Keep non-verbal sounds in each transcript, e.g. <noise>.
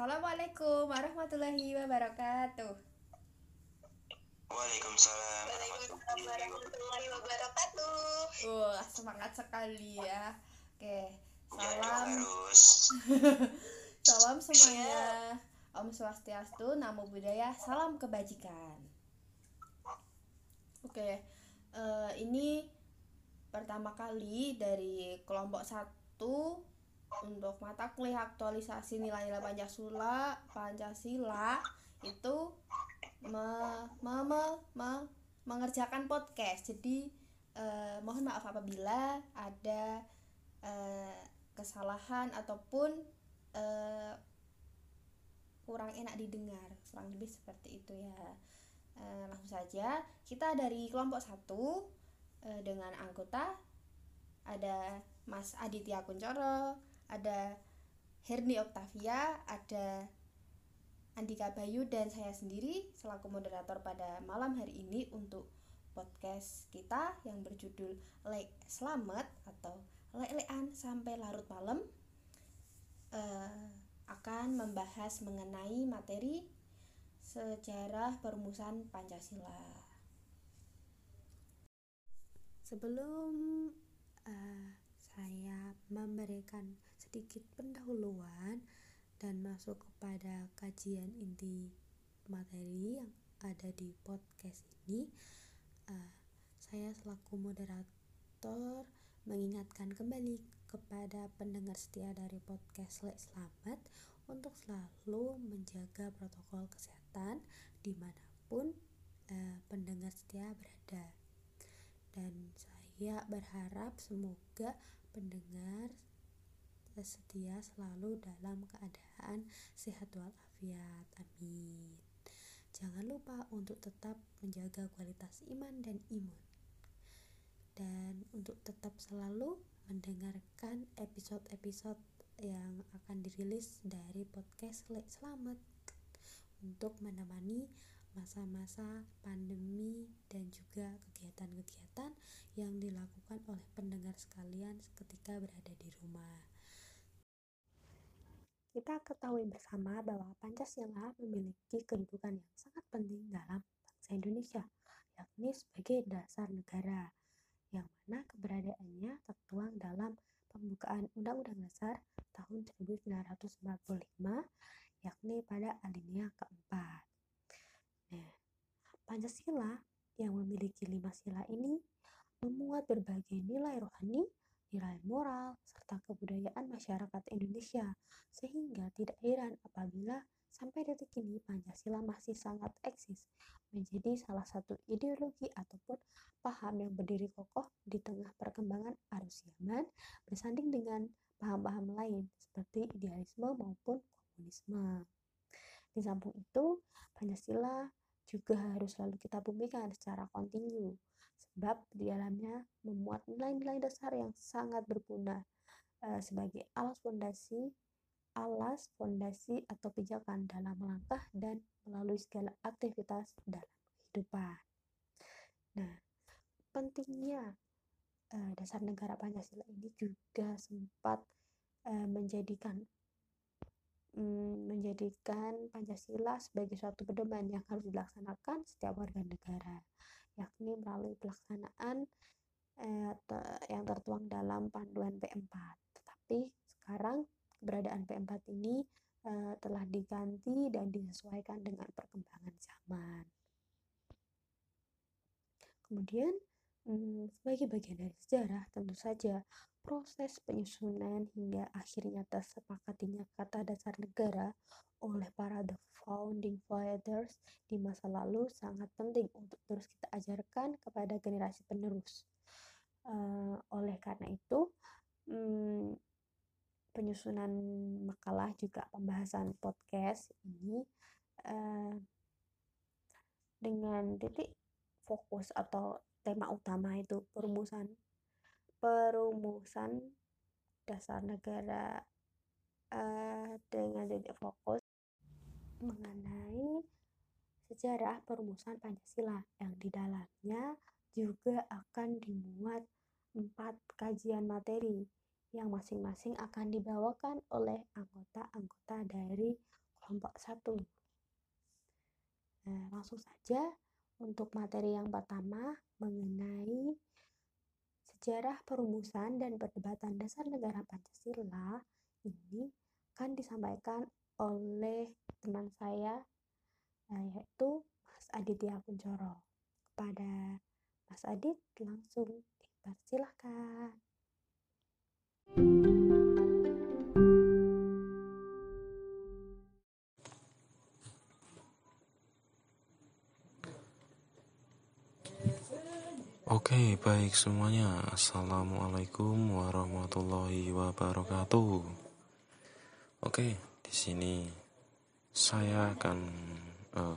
Assalamualaikum warahmatullahi wabarakatuh. Waalaikumsalam Waalaikumsalam warahmatullahi wabarakatuh. Wah, semangat sekali ya. Oke, Ya dong salam <laughs> salam semuanya. Om Swastiastu, Namo Buddhaya, salam kebajikan. Oke, eh, ini pertama kali dari kelompok satu untuk mata kuliah aktualisasi nilai-nilai Pancasila, Pancasila itu me- me- me- me- mengerjakan podcast. Jadi eh, mohon maaf apabila ada eh, kesalahan ataupun eh, kurang enak didengar, kurang lebih seperti itu ya. Eh, langsung saja kita dari kelompok satu eh, dengan anggota ada Mas Aditya Kuncoro, ada Herni Octavia, ada Andika Bayu dan saya sendiri selaku moderator pada malam hari ini untuk podcast kita yang berjudul Lek Selamat atau Lelean sampai larut malam eh, akan membahas mengenai materi sejarah perumusan Pancasila. Sebelum eh, saya memberikan sedikit pendahuluan dan masuk kepada kajian inti materi yang ada di podcast ini, eh, saya selaku moderator mengingatkan kembali kepada pendengar setia dari podcast Lek Selamat untuk selalu menjaga protokol kesehatan di mana pun eh, pendengar setia berada. Dan saya berharap semoga pendengar setia selalu dalam keadaan sehat walafiat. Amin. Jangan lupa untuk tetap menjaga kualitas iman dan imun. Dan untuk tetap selalu mendengarkan episode-episode yang akan dirilis dari podcast Lek Selamat untuk menemani masa-masa pandemi dan juga kegiatan-kegiatan yang dilakukan oleh pendengar sekalian ketika berada di rumah. Kita ketahui bersama bahwa Pancasila memiliki kedudukan yang sangat penting dalam bangsa Indonesia, yakni sebagai dasar negara, yang mana keberadaannya tertuang dalam pembukaan Undang-Undang Dasar tahun 1945, yakni pada alinea keempat. Nah, Pancasila yang memiliki lima sila ini memuat berbagai nilai rohani, nilai moral, serta kebudayaan masyarakat Indonesia, sehingga tidak heran apabila sampai detik ini Pancasila masih sangat eksis menjadi salah satu ideologi ataupun paham yang berdiri kokoh di tengah perkembangan arus zaman bersanding dengan paham-paham lain seperti idealisme maupun komunisme. Di samping itu, Pancasila juga harus selalu kita bumikan secara kontinu sebab di dalamnya memuat nilai-nilai dasar yang sangat berguna eh, sebagai alas fondasi alas fondasi atau pijakan dalam melangkah dan melalui segala aktivitas dalam kehidupan. Nah, pentingnya eh, dasar negara Pancasila ini juga sempat eh, menjadikan mm, menjadikan Pancasila sebagai suatu pedoman yang harus dilaksanakan setiap warga negara, yakni melalui pelaksanaan eh, te- yang tertuang dalam panduan P4. Tetapi sekarang keberadaan P4 ini eh, telah diganti dan disesuaikan dengan perkembangan zaman. Kemudian, mm, sebagai bagian dari sejarah, tentu saja proses penyusunan hingga akhirnya tersepakatinya kata dasar negara oleh para the founding fathers di masa lalu sangat penting untuk terus kita ajarkan kepada generasi penerus. Eh, oleh karena itu, mm, penyusunan makalah juga pembahasan podcast ini eh, dengan titik fokus atau tema utama itu perumusan perumusan dasar negara eh, dengan titik fokus mengenai sejarah perumusan Pancasila yang di dalamnya juga akan dimuat empat kajian materi yang masing-masing akan dibawakan oleh anggota-anggota dari kelompok 1. Nah, langsung saja untuk materi yang pertama mengenai sejarah perumusan dan perdebatan dasar negara Pancasila ini akan disampaikan oleh teman saya eh, yaitu Mas Aditya Kuncoro. Kepada Mas Adit langsung dipersilahkan. Oke, baik semuanya. Assalamualaikum warahmatullahi wabarakatuh. Oke, di sini saya akan uh,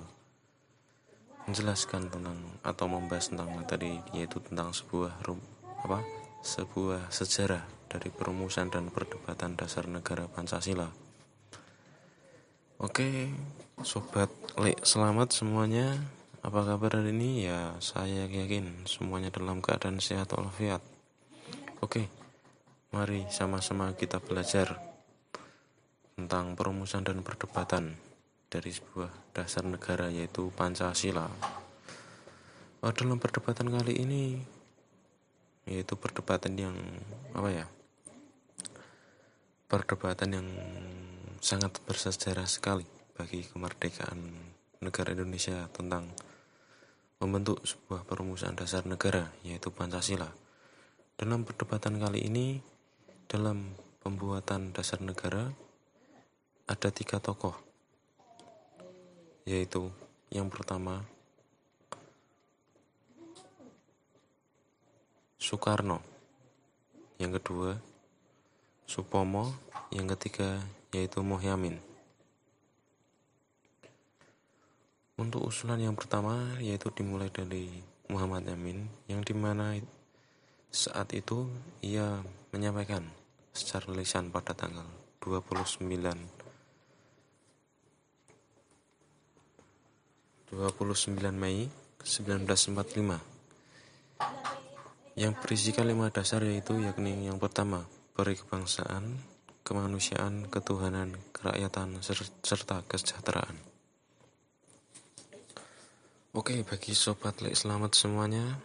menjelaskan tentang atau membahas tentang materi yaitu tentang sebuah apa? sebuah sejarah dari perumusan dan perdebatan dasar negara Pancasila. Oke, sobat Lek, selamat semuanya. Apa kabar hari ini? Ya, saya yakin semuanya dalam keadaan sehat walafiat. Oke, mari sama-sama kita belajar tentang perumusan dan perdebatan dari sebuah dasar negara yaitu Pancasila. Oh, dalam perdebatan kali ini yaitu perdebatan yang apa ya? Perdebatan yang sangat bersejarah sekali bagi kemerdekaan negara Indonesia tentang membentuk sebuah perumusan dasar negara, yaitu Pancasila. Dalam perdebatan kali ini, dalam pembuatan dasar negara, ada tiga tokoh, yaitu yang pertama Soekarno, yang kedua Supomo, yang ketiga yaitu Mohyamin. Untuk usulan yang pertama yaitu dimulai dari Muhammad Yamin yang di mana saat itu ia menyampaikan secara lisan pada tanggal 29 29 Mei 1945 yang berisi kalimat dasar yaitu yakni yang pertama beri kebangsaan, kemanusiaan, ketuhanan, kerakyatan, serta kesejahteraan. Oke, bagi sobat Lek selamat semuanya.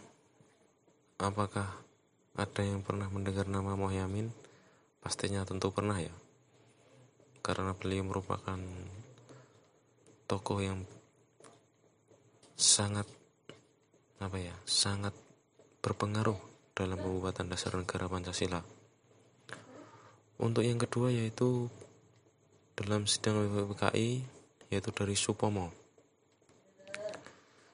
Apakah ada yang pernah mendengar nama Mohyamin? Pastinya tentu pernah ya. Karena beliau merupakan tokoh yang sangat apa ya, sangat berpengaruh dalam pembuatan dasar negara Pancasila. Untuk yang kedua yaitu dalam sidang WPKI yaitu dari Supomo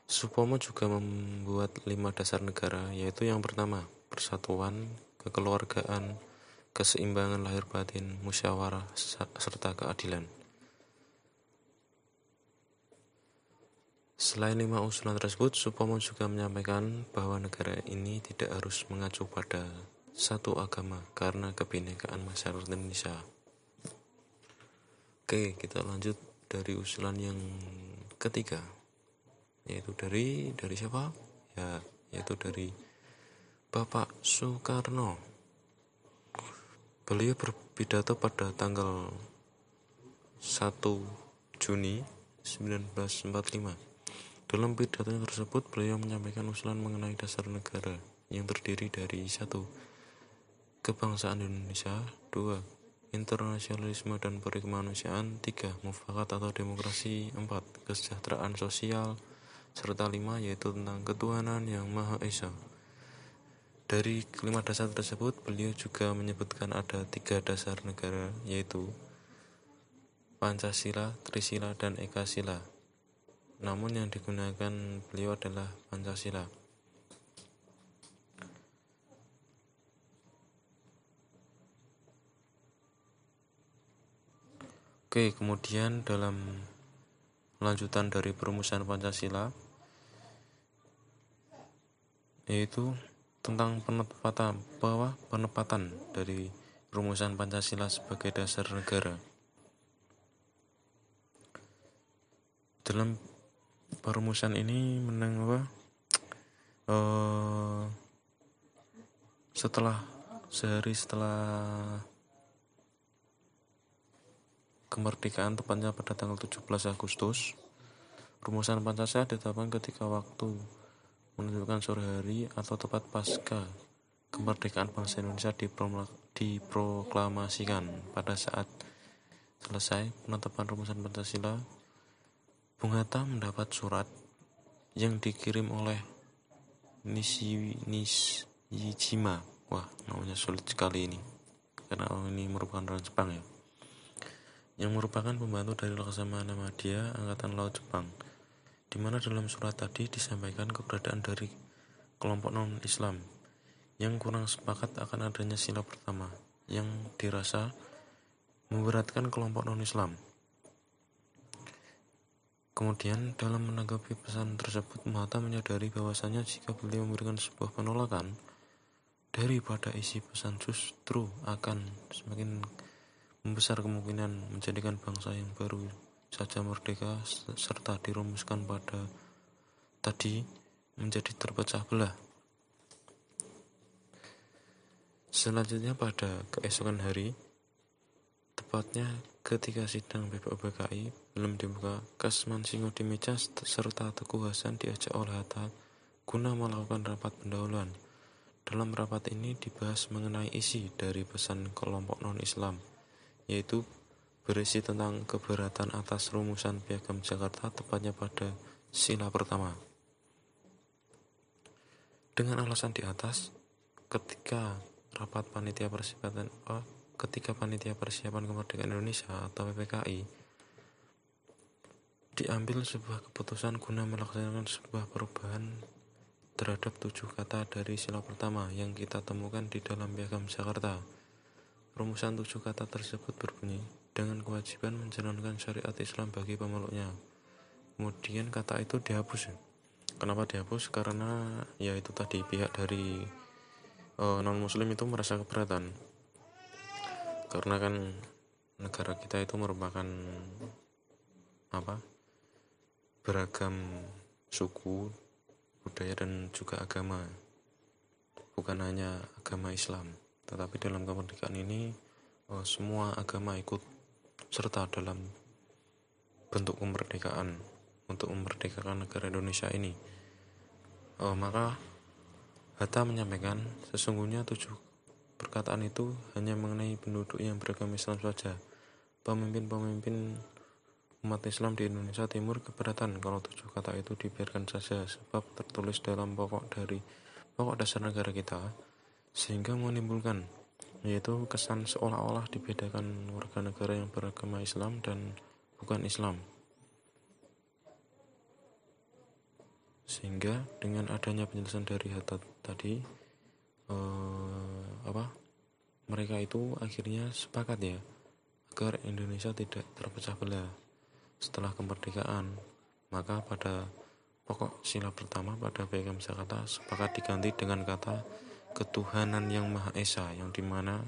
Supomo juga membuat lima dasar negara, yaitu yang pertama, persatuan, kekeluargaan, keseimbangan lahir batin, musyawarah, serta keadilan. Selain lima usulan tersebut, Supomo juga menyampaikan bahwa negara ini tidak harus mengacu pada satu agama karena kebinekaan masyarakat Indonesia. Oke, kita lanjut dari usulan yang ketiga yaitu dari dari siapa? Ya yaitu dari Bapak Soekarno. Beliau berpidato pada tanggal 1 Juni 1945 dalam pidato tersebut beliau menyampaikan usulan mengenai dasar negara yang terdiri dari satu kebangsaan Indonesia dua internasionalisme dan perikemanusiaan tiga mufakat atau demokrasi empat kesejahteraan sosial serta lima yaitu tentang ketuhanan yang Maha Esa. Dari kelima dasar tersebut, beliau juga menyebutkan ada tiga dasar negara, yaitu Pancasila, Trisila, dan Ekasila. Namun yang digunakan beliau adalah Pancasila. Oke, kemudian dalam lanjutan dari perumusan Pancasila, yaitu tentang penempatan bahwa penempatan dari rumusan Pancasila sebagai dasar negara. Dalam perumusan ini menang apa? Uh, setelah sehari setelah kemerdekaan tepatnya pada tanggal 17 Agustus. Rumusan Pancasila ditetapkan ketika waktu menunjukkan sore hari atau tepat pasca kemerdekaan bangsa Indonesia diproklamasikan. Pada saat selesai penetapan rumusan Pancasila Bung Hatta mendapat surat yang dikirim oleh Nishi Nishijima. Wah namanya sulit sekali ini karena ini merupakan orang Jepang ya. Yang merupakan pembantu dari Laksamana Madya Angkatan Laut Jepang di mana dalam surat tadi disampaikan keberadaan dari kelompok non-Islam yang kurang sepakat akan adanya sila pertama yang dirasa memberatkan kelompok non-Islam. Kemudian dalam menanggapi pesan tersebut Mata menyadari bahwasanya jika beliau memberikan sebuah penolakan daripada isi pesan justru akan semakin membesar kemungkinan menjadikan bangsa yang baru saja merdeka serta dirumuskan pada tadi menjadi terpecah belah. Selanjutnya pada keesokan hari, tepatnya ketika sidang BPUPKI belum dibuka, Kasman Singo di meja serta Teguh Hasan diajak oleh Hatta guna melakukan rapat pendahuluan. Dalam rapat ini dibahas mengenai isi dari pesan kelompok non-Islam, yaitu berisi tentang keberatan atas rumusan piagam Jakarta tepatnya pada sila pertama. Dengan alasan di atas, ketika rapat panitia persiapan oh, ketika panitia persiapan kemerdekaan Indonesia atau PPKI diambil sebuah keputusan guna melaksanakan sebuah perubahan terhadap tujuh kata dari sila pertama yang kita temukan di dalam piagam Jakarta. Rumusan tujuh kata tersebut berbunyi, dengan kewajiban menjalankan syariat Islam bagi pemeluknya. Kemudian kata itu dihapus. Kenapa dihapus? Karena ya itu tadi pihak dari uh, non muslim itu merasa keberatan. Karena kan negara kita itu merupakan apa? beragam suku, budaya dan juga agama. Bukan hanya agama Islam, tetapi dalam kemerdekaan ini uh, semua agama ikut serta dalam bentuk kemerdekaan untuk memerdekakan negara Indonesia ini. Uh, maka Hatta menyampaikan sesungguhnya tujuh perkataan itu hanya mengenai penduduk yang beragama Islam saja. Pemimpin-pemimpin umat Islam di Indonesia Timur keberatan kalau tujuh kata itu dibiarkan saja sebab tertulis dalam pokok dari pokok dasar negara kita sehingga menimbulkan yaitu kesan seolah-olah dibedakan warga negara yang beragama Islam dan bukan Islam. Sehingga dengan adanya penjelasan dari Hatta tadi eh, apa? Mereka itu akhirnya sepakat ya agar Indonesia tidak terpecah belah setelah kemerdekaan. Maka pada pokok sila pertama pada piagam Jakarta sepakat diganti dengan kata ketuhanan yang Maha Esa yang di mana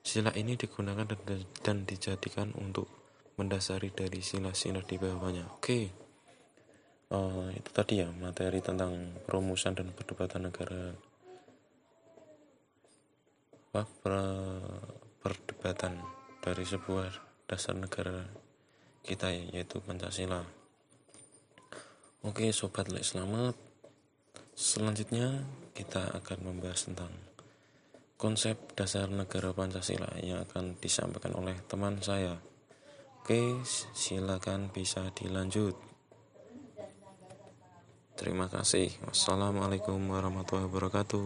sila ini digunakan dan, dan dijadikan untuk mendasari dari sila-sila di bawahnya. Oke, uh, itu tadi ya materi tentang perumusan dan perdebatan negara. Apa per, perdebatan dari sebuah dasar negara kita yaitu Pancasila. Oke, sobat lek selamat. Selanjutnya kita akan membahas tentang konsep dasar negara Pancasila yang akan disampaikan oleh teman saya. Oke, silakan bisa dilanjut. Terima kasih. Wassalamualaikum warahmatullahi wabarakatuh.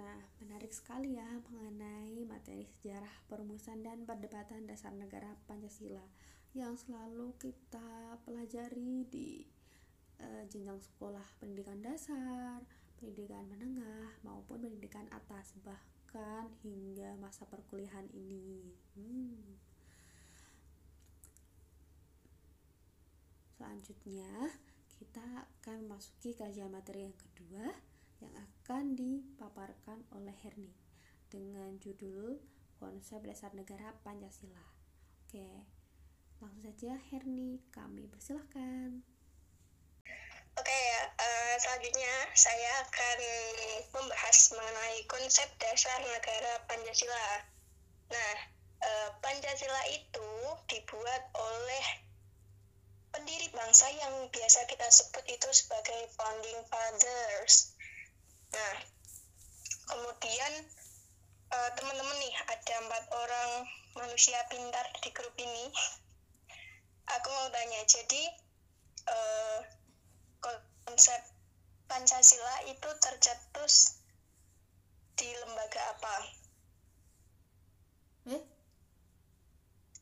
Nah, menarik sekali ya mengenai materi sejarah perumusan dan perdebatan dasar negara Pancasila yang selalu kita pelajari di uh, jenjang sekolah pendidikan dasar, pendidikan menengah maupun pendidikan atas bahkan hingga masa perkuliahan ini. Hmm. Selanjutnya kita akan memasuki kajian materi yang kedua yang akan dipaparkan oleh Herni dengan judul konsep dasar negara Pancasila. Oke, Langsung saja Herni, kami persilahkan. Oke ya, uh, selanjutnya saya akan membahas mengenai konsep dasar negara Pancasila. Nah, eh, Pancasila itu dibuat oleh pendiri bangsa yang biasa kita sebut itu sebagai founding fathers. Nah, kemudian eh, teman-teman nih ada empat orang manusia pintar di grup ini. Aku mau tanya, jadi eh, konsep Pancasila itu tercetus di lembaga apa? Eh,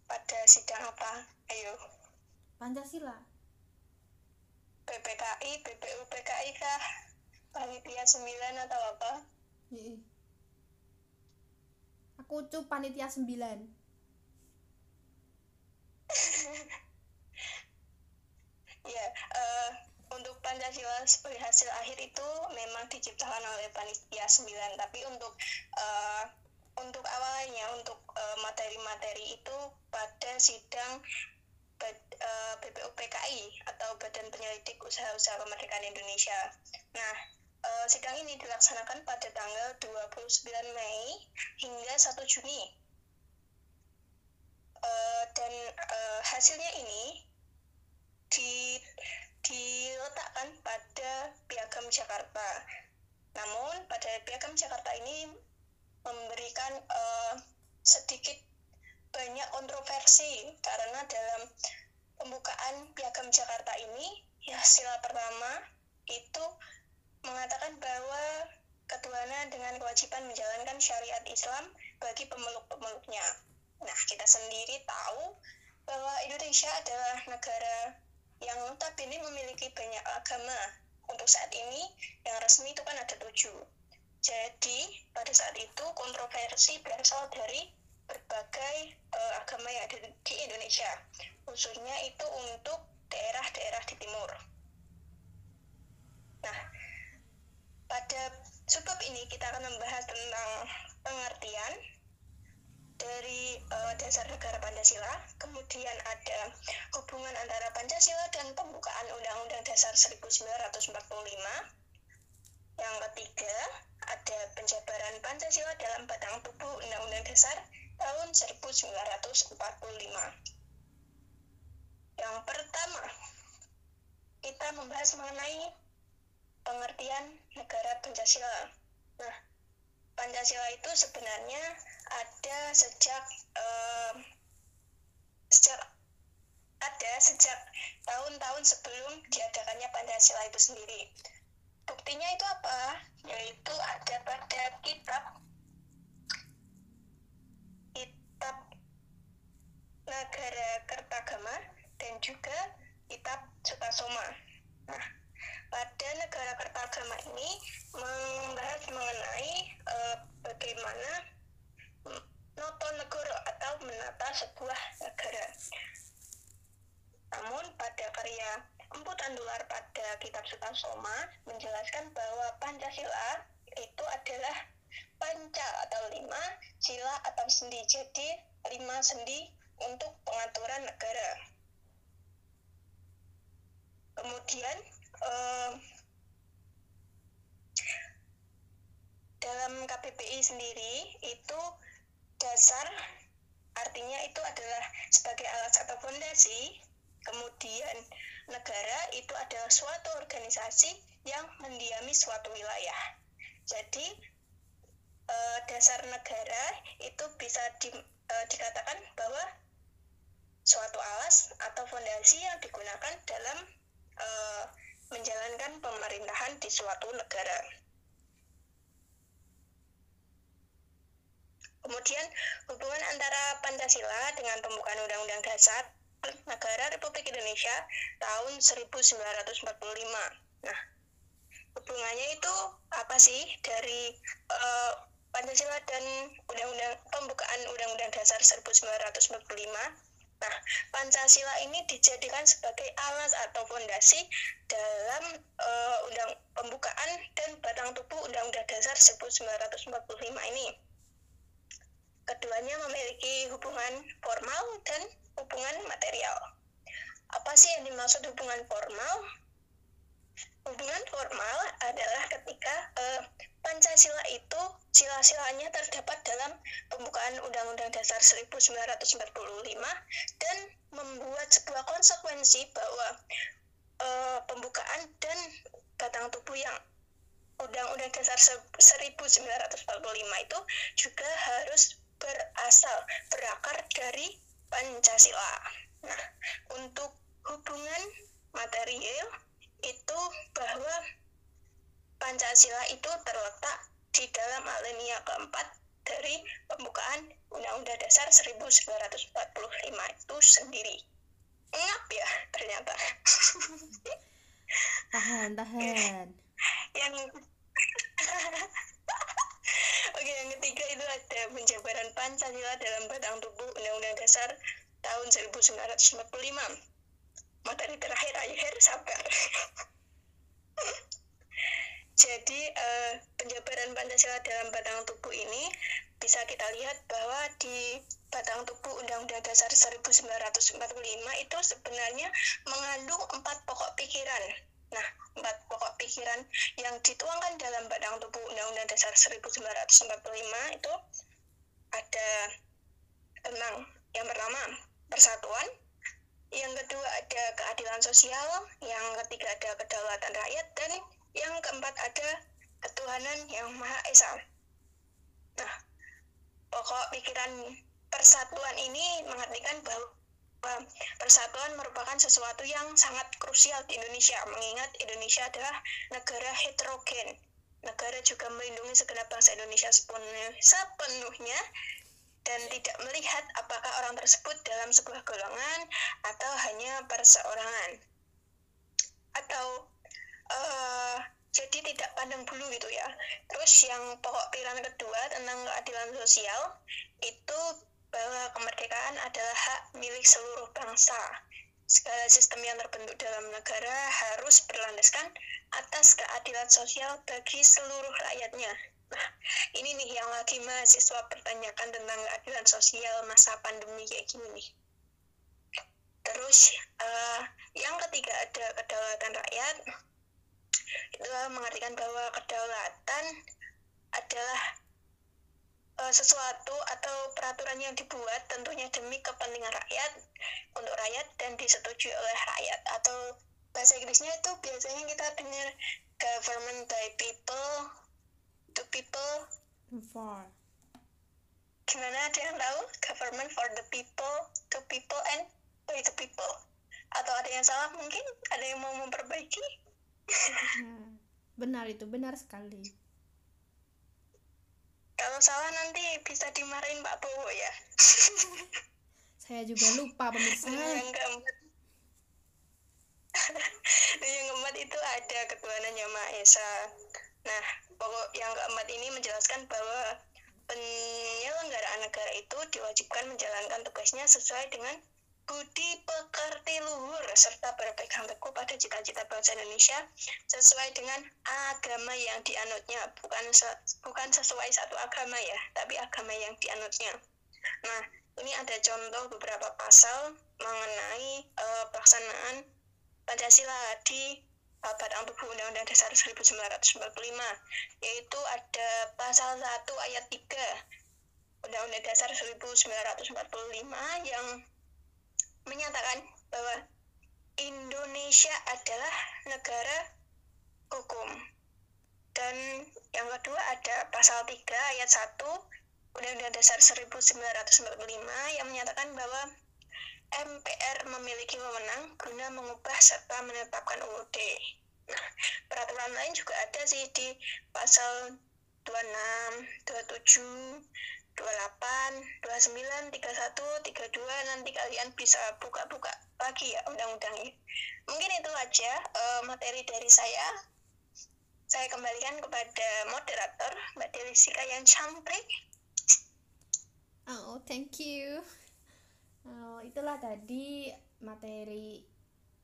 Pada sidang apa? Ayo, Pancasila. PPKI, BPUPKI kah? Panitia 9 atau apa? Heeh. Aku cu panitia 9. <laughs> Ya, eh, untuk Pancasila sebagai hasil akhir itu memang diciptakan oleh panitia 9, tapi untuk eh, untuk awalnya untuk eh, materi-materi itu pada sidang BPUPKI atau Badan Penyelidik Usaha-Usaha Kemerdekaan Indonesia. Nah, eh, sidang ini dilaksanakan pada tanggal 29 Mei hingga 1 Juni. Eh, dan eh, hasilnya ini di, diletakkan pada Piagam Jakarta. Namun pada Piagam Jakarta ini memberikan eh, sedikit banyak kontroversi karena dalam pembukaan Piagam Jakarta ini ya sila pertama itu mengatakan bahwa ketuhanan dengan kewajiban menjalankan syariat Islam bagi pemeluk-pemeluknya. Nah, kita sendiri tahu bahwa Indonesia adalah negara yang notabene memiliki banyak agama. Untuk saat ini, yang resmi itu kan ada tujuh. Jadi, pada saat itu kontroversi berasal dari berbagai eh, agama yang ada di Indonesia, khususnya itu untuk daerah-daerah di timur. Nah, pada subbab ini kita akan membahas tentang pengertian dari eh, dasar negara Pancasila, kemudian ada hubungan antara Pancasila dan pembukaan Undang-Undang Dasar 1945. Yang ketiga, ada penjabaran Pancasila dalam batang tubuh Undang-Undang Dasar tahun 1945. Yang pertama, kita membahas mengenai pengertian negara Pancasila. Nah, Pancasila itu sebenarnya ada sejak em, sejak ada sejak tahun-tahun sebelum diadakannya Pancasila itu sendiri. Buktinya itu apa? Yaitu ada pada kitab kitab Nagara Kertagama dan juga kitab Sutasoma. Nah, pada negara Kertagama ini membahas mengenai eh, bagaimana noto negoro atau menata sebuah negara. Namun pada karya Empu Tandular pada kitab Sutasoma menjelaskan bahwa Pancasila itu adalah panca atau lima, sila atau sendi. Jadi lima sendi untuk pengaturan negara. Kemudian em, dalam KBBI sendiri itu dasar artinya itu adalah sebagai alas atau fondasi kemudian negara itu adalah suatu organisasi yang mendiami suatu wilayah jadi eh, dasar negara itu bisa di- eh, dikatakan bahwa suatu alas atau fondasi yang digunakan dalam eh, menjalankan pemerintahan di suatu negara. Kemudian hubungan antara Pancasila dengan pembukaan Undang-Undang Dasar Negara Republik Indonesia tahun 1945. Nah, hubungannya itu apa sih dari eh, Pancasila dan Undang-Undang pembukaan Undang-Undang Dasar 1945? Nah, Pancasila ini dijadikan sebagai alas atau fondasi dalam eh, undang pembukaan dan batang tubuh Undang-Undang Dasar 1945 ini. Keduanya memiliki hubungan formal dan hubungan material. Apa sih yang dimaksud hubungan formal? hubungan formal adalah ketika uh, Pancasila itu sila-silanya terdapat dalam pembukaan Undang-Undang Dasar 1945 dan membuat sebuah konsekuensi bahwa uh, pembukaan dan batang tubuh yang Undang-Undang Dasar 1945 itu juga harus berasal berakar dari Pancasila. Nah, untuk hubungan material itu bahwa Pancasila itu terletak di dalam alinea keempat dari pembukaan Undang-Undang Dasar 1945 itu sendiri. Ngap ya ternyata. Tahan, tahan. Yang <laughs> Oke, yang ketiga itu ada penjabaran Pancasila dalam batang tubuh Undang-Undang Dasar tahun 1945. Materi terakhir akhir sabar. <laughs> Jadi uh, penjabaran Pancasila dalam batang tubuh ini bisa kita lihat bahwa di batang tubuh Undang-Undang Dasar 1945 itu sebenarnya mengandung empat pokok pikiran. Nah, empat pokok pikiran yang dituangkan dalam batang tubuh Undang-Undang Dasar 1945 itu ada tentang yang pertama persatuan, yang kedua ada keadilan sosial, yang ketiga ada kedaulatan rakyat, dan yang keempat ada ketuhanan yang Maha Esa. Nah, pokok pikiran persatuan ini mengartikan bahwa persatuan merupakan sesuatu yang sangat krusial di Indonesia, mengingat Indonesia adalah negara heterogen. Negara juga melindungi segenap bangsa Indonesia sepenuhnya dan tidak melihat apakah orang tersebut dalam sebuah golongan atau hanya perseorangan. Atau uh, jadi tidak pandang bulu gitu ya. Terus yang pokok pikiran kedua tentang keadilan sosial itu bahwa kemerdekaan adalah hak milik seluruh bangsa. Segala sistem yang terbentuk dalam negara harus berlandaskan atas keadilan sosial bagi seluruh rakyatnya. Nah, ini nih yang lagi mahasiswa pertanyakan tentang keadilan sosial masa pandemi kayak gini nih. Terus uh, yang ketiga ada kedaulatan rakyat itu mengartikan bahwa kedaulatan adalah uh, sesuatu atau peraturan yang dibuat tentunya demi kepentingan rakyat untuk rakyat dan disetujui oleh rakyat. Atau bahasa Inggrisnya itu biasanya kita dengar government by people to people. For. Gimana ada yang tahu? Government for the people to people and by the people. Atau ada yang salah mungkin? Ada yang mau memperbaiki? Nah, benar itu benar sekali kalau salah nanti bisa dimarahin Pak Bowo ya. Saya juga lupa pemirsa. Yang keempat <laughs> yang keempat itu ada ketuhanan yang Maha Esa. Nah pokok yang keempat ini menjelaskan bahwa penyelenggaraan negara itu diwajibkan menjalankan tugasnya sesuai dengan budi pekerti luhur serta berpegang teguh pada cita-cita bangsa Indonesia sesuai dengan agama yang dianutnya. Bukan se bukan sesuai satu agama ya tapi agama yang dianutnya. Nah ini ada contoh beberapa pasal mengenai uh, pelaksanaan Pancasila di uh, Batang Tubuh Undang-Undang Dasar 1945 yaitu ada pasal 1 ayat 3 Undang-Undang Dasar 1945 yang menyatakan bahwa Indonesia adalah negara hukum. Dan yang kedua ada pasal 3 ayat 1 Undang-Undang Dasar 1945 yang menyatakan bahwa MPR memiliki wewenang guna mengubah serta menetapkan UUD. Nah, peraturan lain juga ada sih di pasal 26, 27, 28, 29, 31, 32 nanti kalian bisa buka-buka lagi ya undang-undangnya. Mungkin itu aja uh, materi dari saya. Saya kembalikan kepada moderator Mbak Delisika yang cantik. Oh, thank you. Oh, itulah tadi materi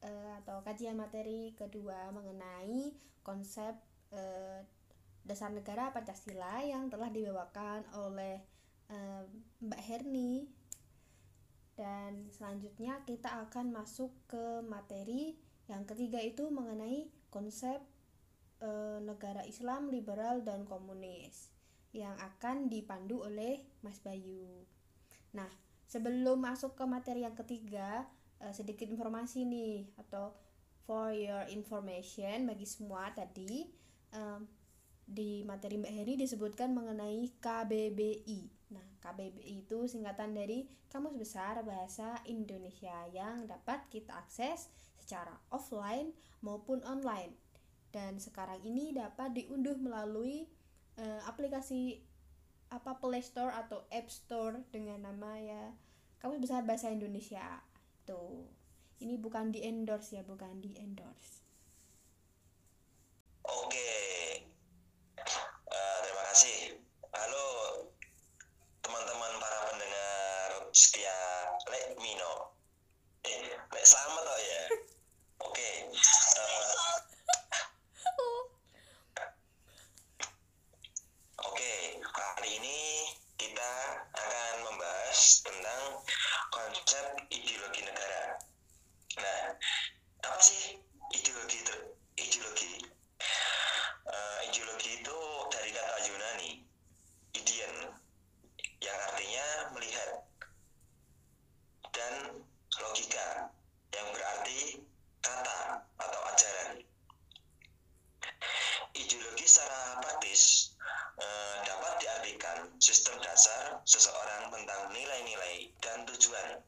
uh, atau kajian materi kedua mengenai konsep uh, dasar negara Pancasila yang telah dibawakan oleh Mbak Herni dan selanjutnya kita akan masuk ke materi yang ketiga itu mengenai konsep eh, negara Islam liberal dan komunis yang akan dipandu oleh Mas Bayu. Nah, sebelum masuk ke materi yang ketiga, eh, sedikit informasi nih atau for your information bagi semua tadi em, di materi Mbak Heri disebutkan mengenai KBBI. Nah, KBBI itu singkatan dari Kamus Besar Bahasa Indonesia yang dapat kita akses secara offline maupun online. Dan sekarang ini dapat diunduh melalui eh, aplikasi apa Play Store atau App Store dengan nama ya Kamus Besar Bahasa Indonesia. Tuh. Ini bukan di endorse ya, bukan di endorse. Oke, Eh, terima kasih. Halo teman-teman para pendengar setia Let Me Know. Eh, Lek selamat toh ya. Oke. eh, Oke, kali ini kita akan membahas tentang konsep ideologi negara. Nah, apa sih ideologi ter- ideologi? Eh, ideologi itu dari kata Yunani, ideon, yang artinya melihat, dan logika, yang berarti kata atau ajaran. Ideologi secara praktis eh, dapat diartikan sistem dasar seseorang tentang nilai-nilai dan tujuan,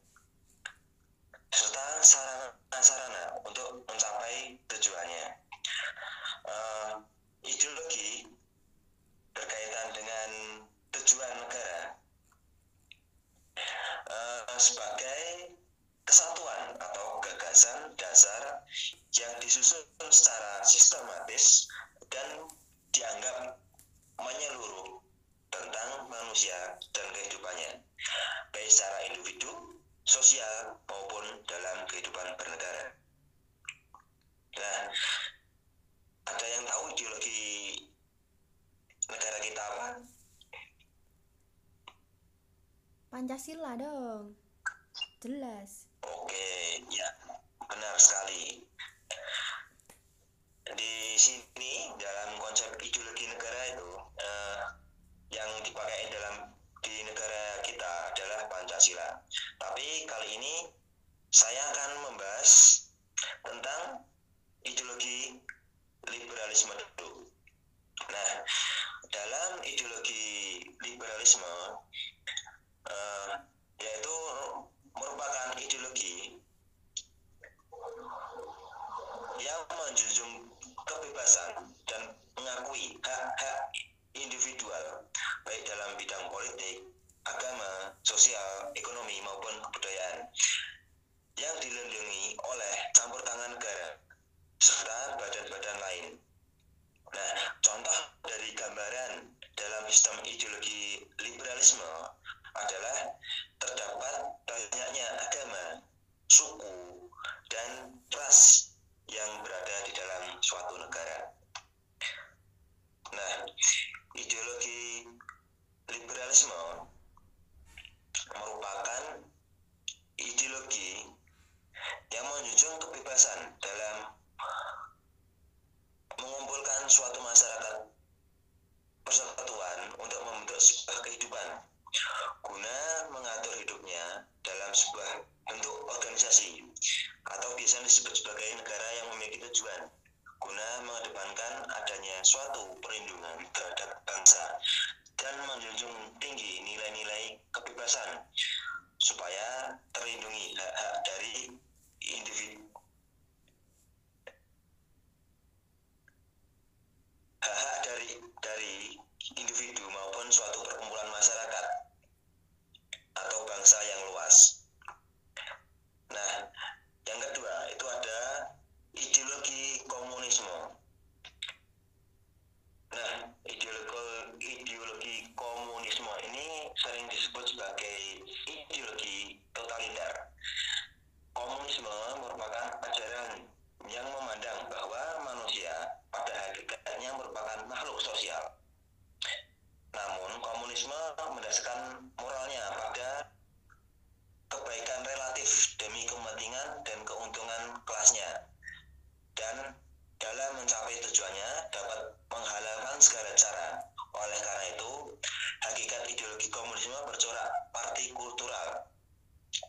serta sarana-sarana untuk mencapai tujuannya. Eh, ideologi berkaitan dengan tujuan negara eh, sebagai kesatuan atau gagasan dasar yang disusun secara sistematis dan dianggap menyeluruh tentang manusia dan kehidupannya, baik secara individu, sosial, maupun dalam kehidupan bernegara. Nah, ada yang tahu ideologi negara kita apa? Pancasila dong. Jelas. Oke, ya, benar sekali. Di sini dalam konsep ideologi negara itu eh, yang dipakai dalam di negara kita adalah Pancasila. Tapi kali ini saya akan membahas tentang ideologi liberalisme dulu. Nah, dalam ideologi liberalisme eh, yaitu merupakan ideologi yang menjunjung kebebasan dan mengakui hak-hak individual baik dalam bidang politik, agama, sosial, ekonomi maupun kebudayaan yang dilindungi oleh campur tangan negara serta badan-badan lain. Nah, contoh dari gambaran dalam sistem ideologi liberalisme adalah terdapat banyaknya agama, suku, dan ras yang berada di dalam suatu negara. Nah, ideologi liberalisme segala mencapai tujuannya dapat menghalalkan segala cara. Oleh karena itu, hakikat ideologi komunisme bercorak partikultural,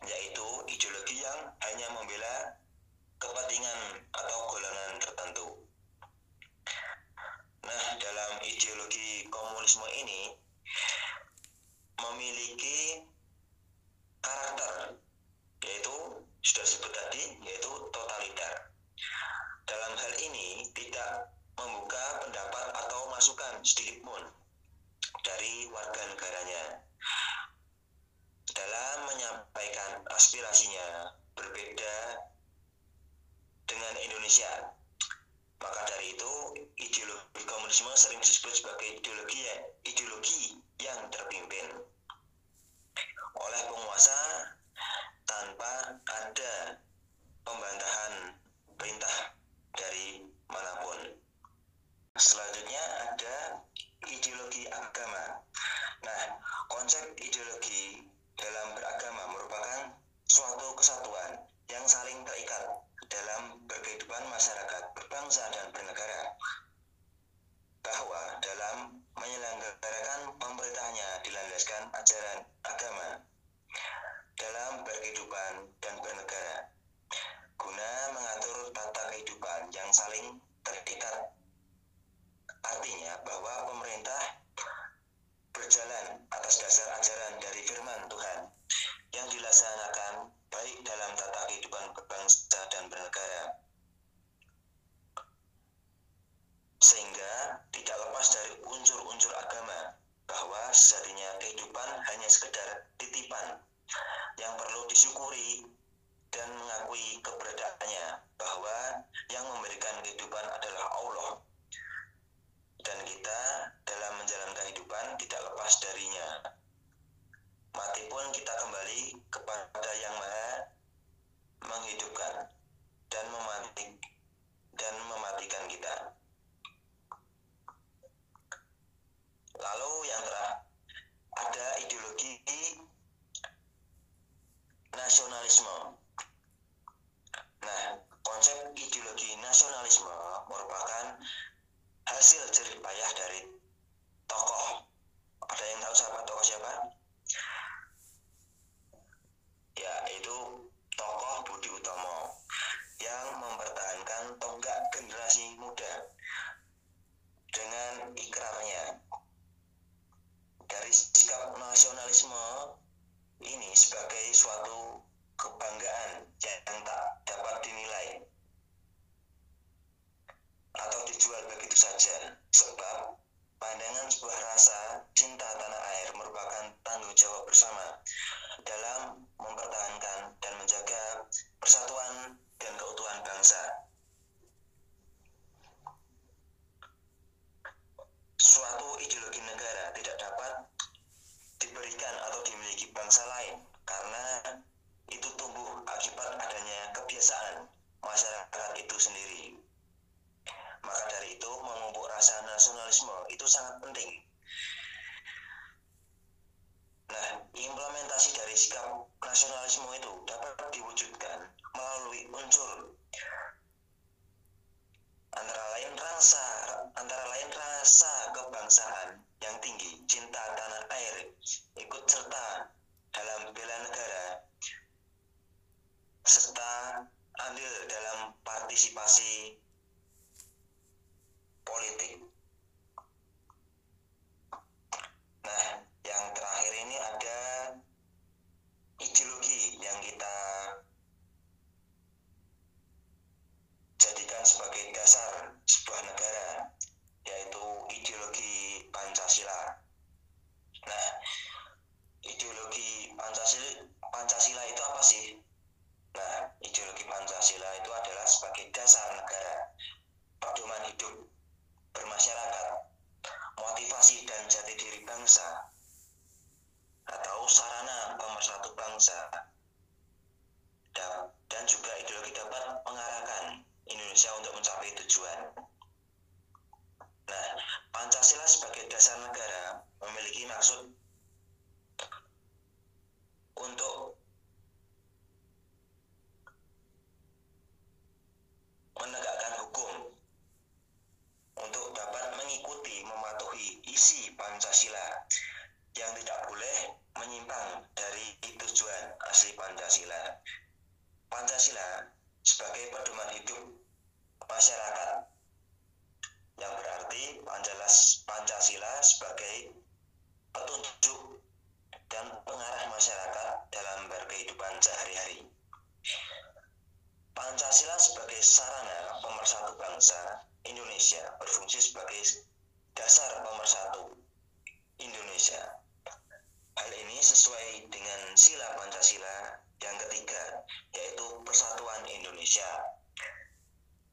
yaitu ideologi yang hanya membela kepentingan atau golongan tertentu. Nah, dalam ideologi komunisme ini memiliki karakter yaitu sudah disebut tadi yaitu totaliter dalam hal ini tidak membuka pendapat atau masukan sedikit pun dari warga negaranya dalam menyampaikan aspirasinya berbeda dengan Indonesia. Maka dari itu, ideologi komunisme sering disebut sebagai ideologi yang, ideologi yang terpimpin oleh penguasa tanpa ada pembantahan perintah dari mana pun. Selanjutnya ada ideologi agama. Nah, konsep ideologi dalam beragama merupakan suatu kesatuan yang saling terikat dalam kehidupan masyarakat, berbangsa, dan bernegara. Bahwa dalam menyelenggarakan pemerintahnya dilandaskan ajaran agama. Dalam berkehidupan dan bernegara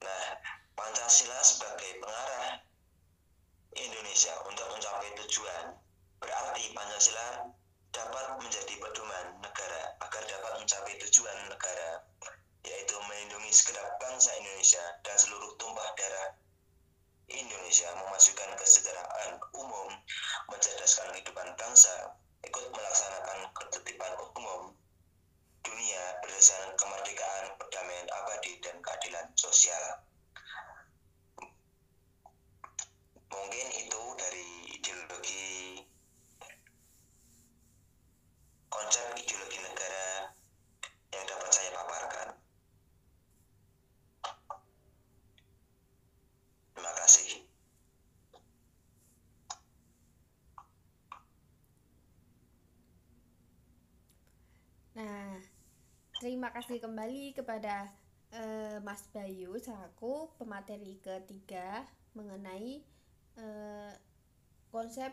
Nah, Pancasila sebagai pengarah Indonesia untuk mencapai tujuan berarti Pancasila dapat menjadi pedoman negara agar dapat mencapai tujuan negara yaitu melindungi segenap bangsa Indonesia dan seluruh tumpah darah Indonesia memajukan kesejahteraan umum, mencerdaskan kehidupan bangsa, ikut melaksanakan ketertiban umum dunia berdasarkan kemerdekaan, perdamaian abadi, dan keadilan sosial. Mungkin itu dari ideologi konsep ideologi negara yang dapat saya paparkan. Terima kasih. Nah, terima kasih kembali kepada eh, Mas Bayu selaku pemateri ketiga mengenai eh, konsep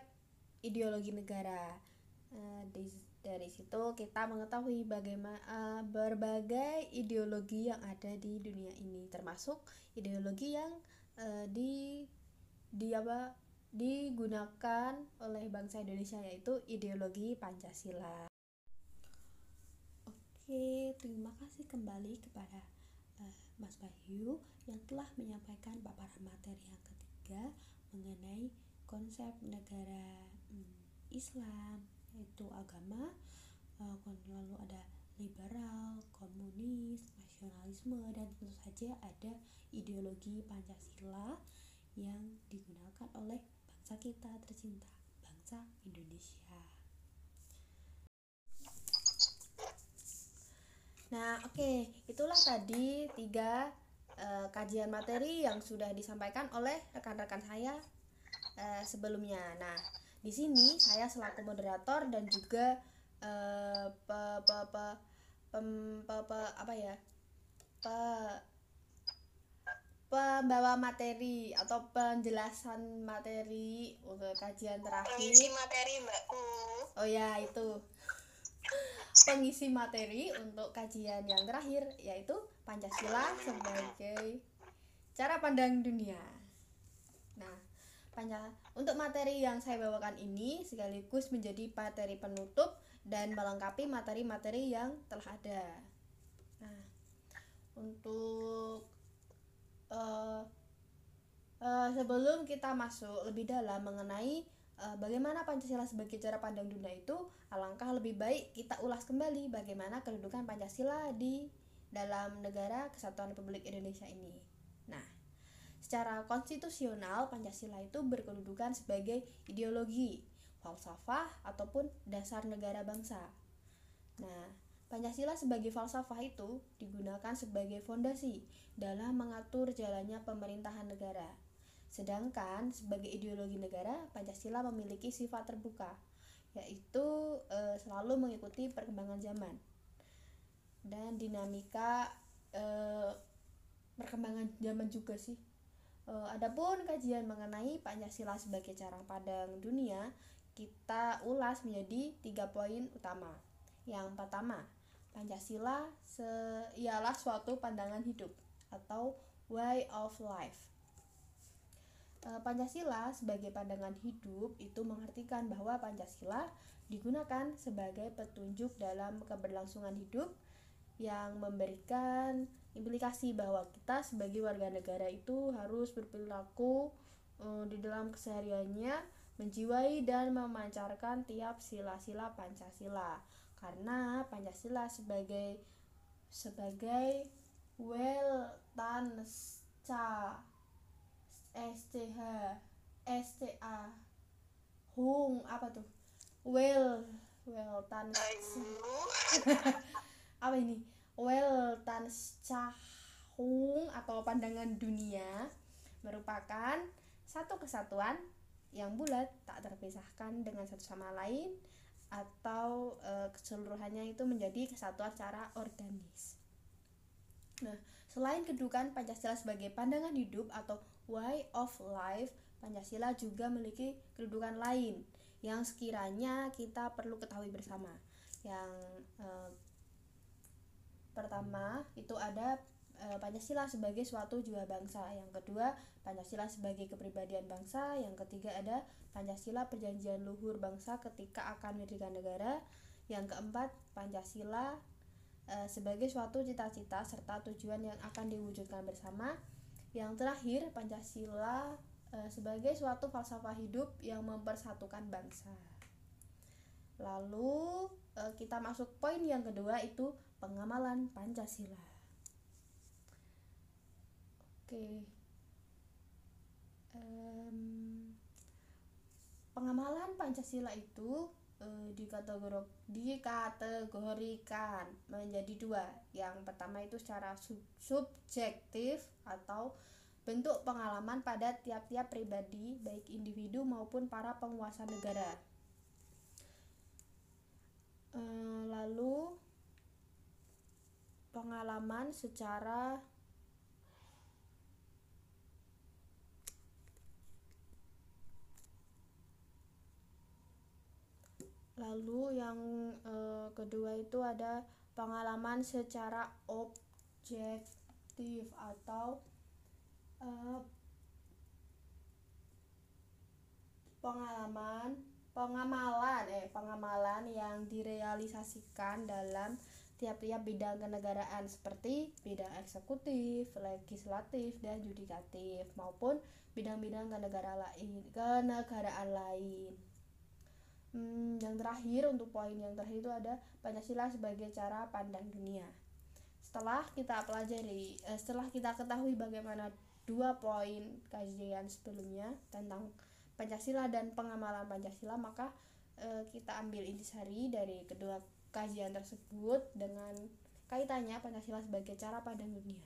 ideologi negara. Eh, di, dari situ kita mengetahui bagaimana eh, berbagai ideologi yang ada di dunia ini, termasuk ideologi yang eh, di di apa digunakan oleh bangsa Indonesia yaitu ideologi Pancasila. Oke, terima kasih kembali kepada uh, Mas Bayu yang telah menyampaikan paparan materi yang ketiga mengenai konsep negara um, Islam yaitu agama uh, lalu ada liberal, komunis, nasionalisme dan tentu saja ada ideologi Pancasila yang digunakan oleh bangsa kita tercinta, bangsa Indonesia. Nah, oke, okay. itulah tadi tiga uh, kajian materi yang sudah disampaikan oleh rekan-rekan saya uh, sebelumnya. Nah, di sini saya selaku moderator dan juga uh, pe, pe, pe, pem, pe, pe, apa ya, pe, pembawa materi atau penjelasan materi untuk kajian terakhir. Pengisi materi, Mbakku. Oh ya, itu pengisi materi untuk kajian yang terakhir yaitu Pancasila sebagai cara pandang dunia. Nah, untuk materi yang saya bawakan ini sekaligus menjadi materi penutup dan melengkapi materi-materi yang telah ada. Nah, untuk uh, uh, sebelum kita masuk lebih dalam mengenai bagaimana Pancasila sebagai cara pandang dunia itu, alangkah lebih baik kita ulas kembali bagaimana kedudukan Pancasila di dalam negara Kesatuan Republik Indonesia ini. Nah, secara konstitusional Pancasila itu berkedudukan sebagai ideologi, falsafah ataupun dasar negara bangsa. Nah, Pancasila sebagai falsafah itu digunakan sebagai fondasi dalam mengatur jalannya pemerintahan negara Sedangkan sebagai ideologi negara, Pancasila memiliki sifat terbuka, yaitu e, selalu mengikuti perkembangan zaman dan dinamika e, perkembangan zaman juga sih. E, adapun kajian mengenai Pancasila sebagai cara pandang dunia, kita ulas menjadi tiga poin utama. Yang pertama, Pancasila ialah suatu pandangan hidup atau way of life Pancasila sebagai pandangan hidup itu mengartikan bahwa Pancasila digunakan sebagai petunjuk dalam keberlangsungan hidup yang memberikan implikasi bahwa kita sebagai warga negara itu harus berperilaku uh, di dalam kesehariannya menjiwai dan memancarkan tiap sila-sila Pancasila. Karena Pancasila sebagai sebagai well STH STA Hung apa tuh? Well well tan <laughs> apa ini? Well tan Hung atau pandangan dunia merupakan satu kesatuan yang bulat tak terpisahkan dengan satu sama lain atau e, keseluruhannya itu menjadi kesatuan secara organis. Nah, selain kedudukan Pancasila sebagai pandangan hidup atau way of life, Pancasila juga memiliki kedudukan lain yang sekiranya kita perlu ketahui bersama. Yang e, pertama itu ada e, Pancasila sebagai suatu jiwa bangsa. Yang kedua, Pancasila sebagai kepribadian bangsa. Yang ketiga ada Pancasila perjanjian luhur bangsa ketika akan mendirikan negara. Yang keempat, Pancasila e, sebagai suatu cita-cita serta tujuan yang akan diwujudkan bersama. Yang terakhir, Pancasila e, sebagai suatu falsafah hidup yang mempersatukan bangsa. Lalu e, kita masuk poin yang kedua itu pengamalan Pancasila. Oke. Pengamalan Pancasila itu e, dikategori, dikategorikan menjadi dua. Yang pertama itu secara sub, subjektif atau bentuk pengalaman pada tiap-tiap pribadi, baik individu maupun para penguasa negara. E, lalu pengalaman secara Lalu yang e, kedua itu ada pengalaman secara objektif atau e, pengalaman pengamalan eh pengamalan yang direalisasikan dalam tiap-tiap bidang kenegaraan seperti bidang eksekutif, legislatif, dan yudikatif maupun bidang-bidang kenegaraan lain, kenegaraan lain. Hmm, yang terakhir untuk poin yang terakhir itu ada Pancasila sebagai cara pandang dunia. Setelah kita pelajari, eh, setelah kita ketahui bagaimana dua poin kajian sebelumnya tentang Pancasila dan pengamalan Pancasila, maka eh, kita ambil intisari dari kedua kajian tersebut dengan kaitannya Pancasila sebagai cara pandang dunia.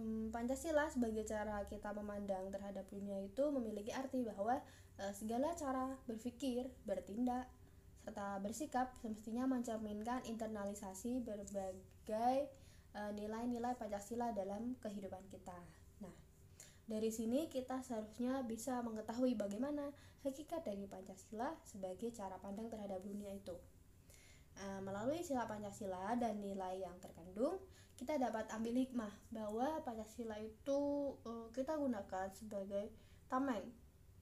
Hmm, Pancasila sebagai cara kita memandang terhadap dunia itu memiliki arti bahwa e, segala cara berpikir, bertindak, serta bersikap semestinya mencerminkan internalisasi berbagai e, nilai-nilai Pancasila dalam kehidupan kita. Nah, dari sini kita seharusnya bisa mengetahui bagaimana hakikat dari Pancasila sebagai cara pandang terhadap dunia itu. E, melalui sila Pancasila dan nilai yang terkandung, kita dapat ambil hikmah bahwa Pancasila itu uh, kita gunakan sebagai tameng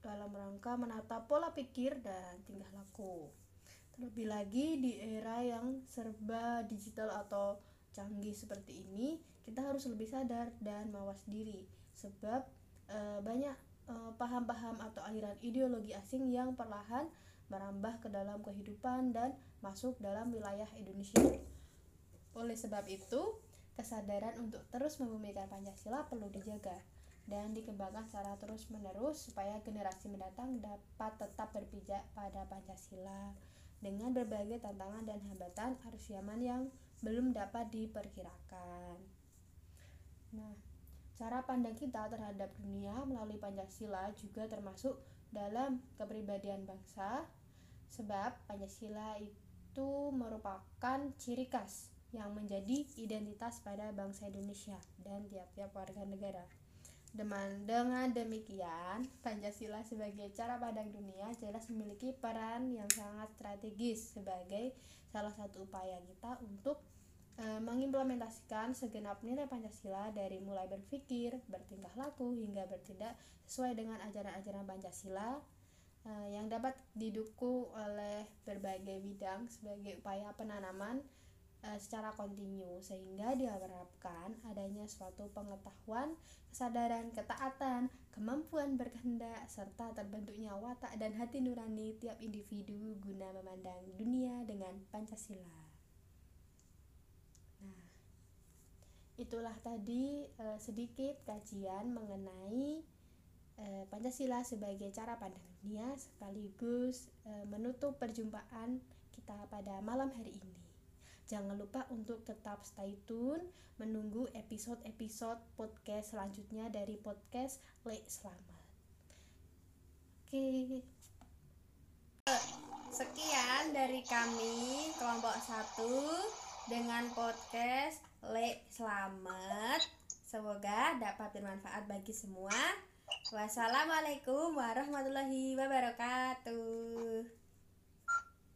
dalam rangka menata pola pikir dan tingkah laku. Terlebih lagi di era yang serba digital atau canggih seperti ini, kita harus lebih sadar dan mawas diri sebab uh, banyak paham paham-paham atau aliran ideologi asing yang perlahan merambah ke dalam kehidupan dan masuk dalam wilayah Indonesia. Oleh sebab itu, Kesadaran untuk terus membumikan Pancasila perlu dijaga dan dikembangkan secara terus-menerus supaya generasi mendatang dapat tetap berpijak pada Pancasila dengan berbagai tantangan dan hambatan arus zaman yang belum dapat diperkirakan. Nah, cara pandang kita terhadap dunia melalui Pancasila juga termasuk dalam kepribadian bangsa sebab Pancasila itu merupakan ciri khas yang menjadi identitas pada bangsa Indonesia dan tiap-tiap warga negara. Dengan, dengan demikian, Pancasila sebagai cara pandang dunia jelas memiliki peran yang sangat strategis sebagai salah satu upaya kita untuk e, mengimplementasikan segenap nilai Pancasila dari mulai berpikir, bertingkah laku hingga bertindak sesuai dengan ajaran-ajaran Pancasila e, yang dapat didukung oleh berbagai bidang sebagai upaya penanaman secara kontinu sehingga diharapkan adanya suatu pengetahuan, kesadaran, ketaatan, kemampuan berkehendak serta terbentuknya watak dan hati nurani tiap individu guna memandang dunia dengan Pancasila. Nah, itulah tadi uh, sedikit kajian mengenai uh, Pancasila sebagai cara pandang dunia sekaligus uh, menutup perjumpaan kita pada malam hari ini. Jangan lupa untuk tetap stay tune menunggu episode-episode podcast selanjutnya dari podcast Le Selamat. Oke. Sekian dari kami kelompok satu dengan podcast Le Selamat. Semoga dapat bermanfaat bagi semua. Wassalamualaikum warahmatullahi wabarakatuh.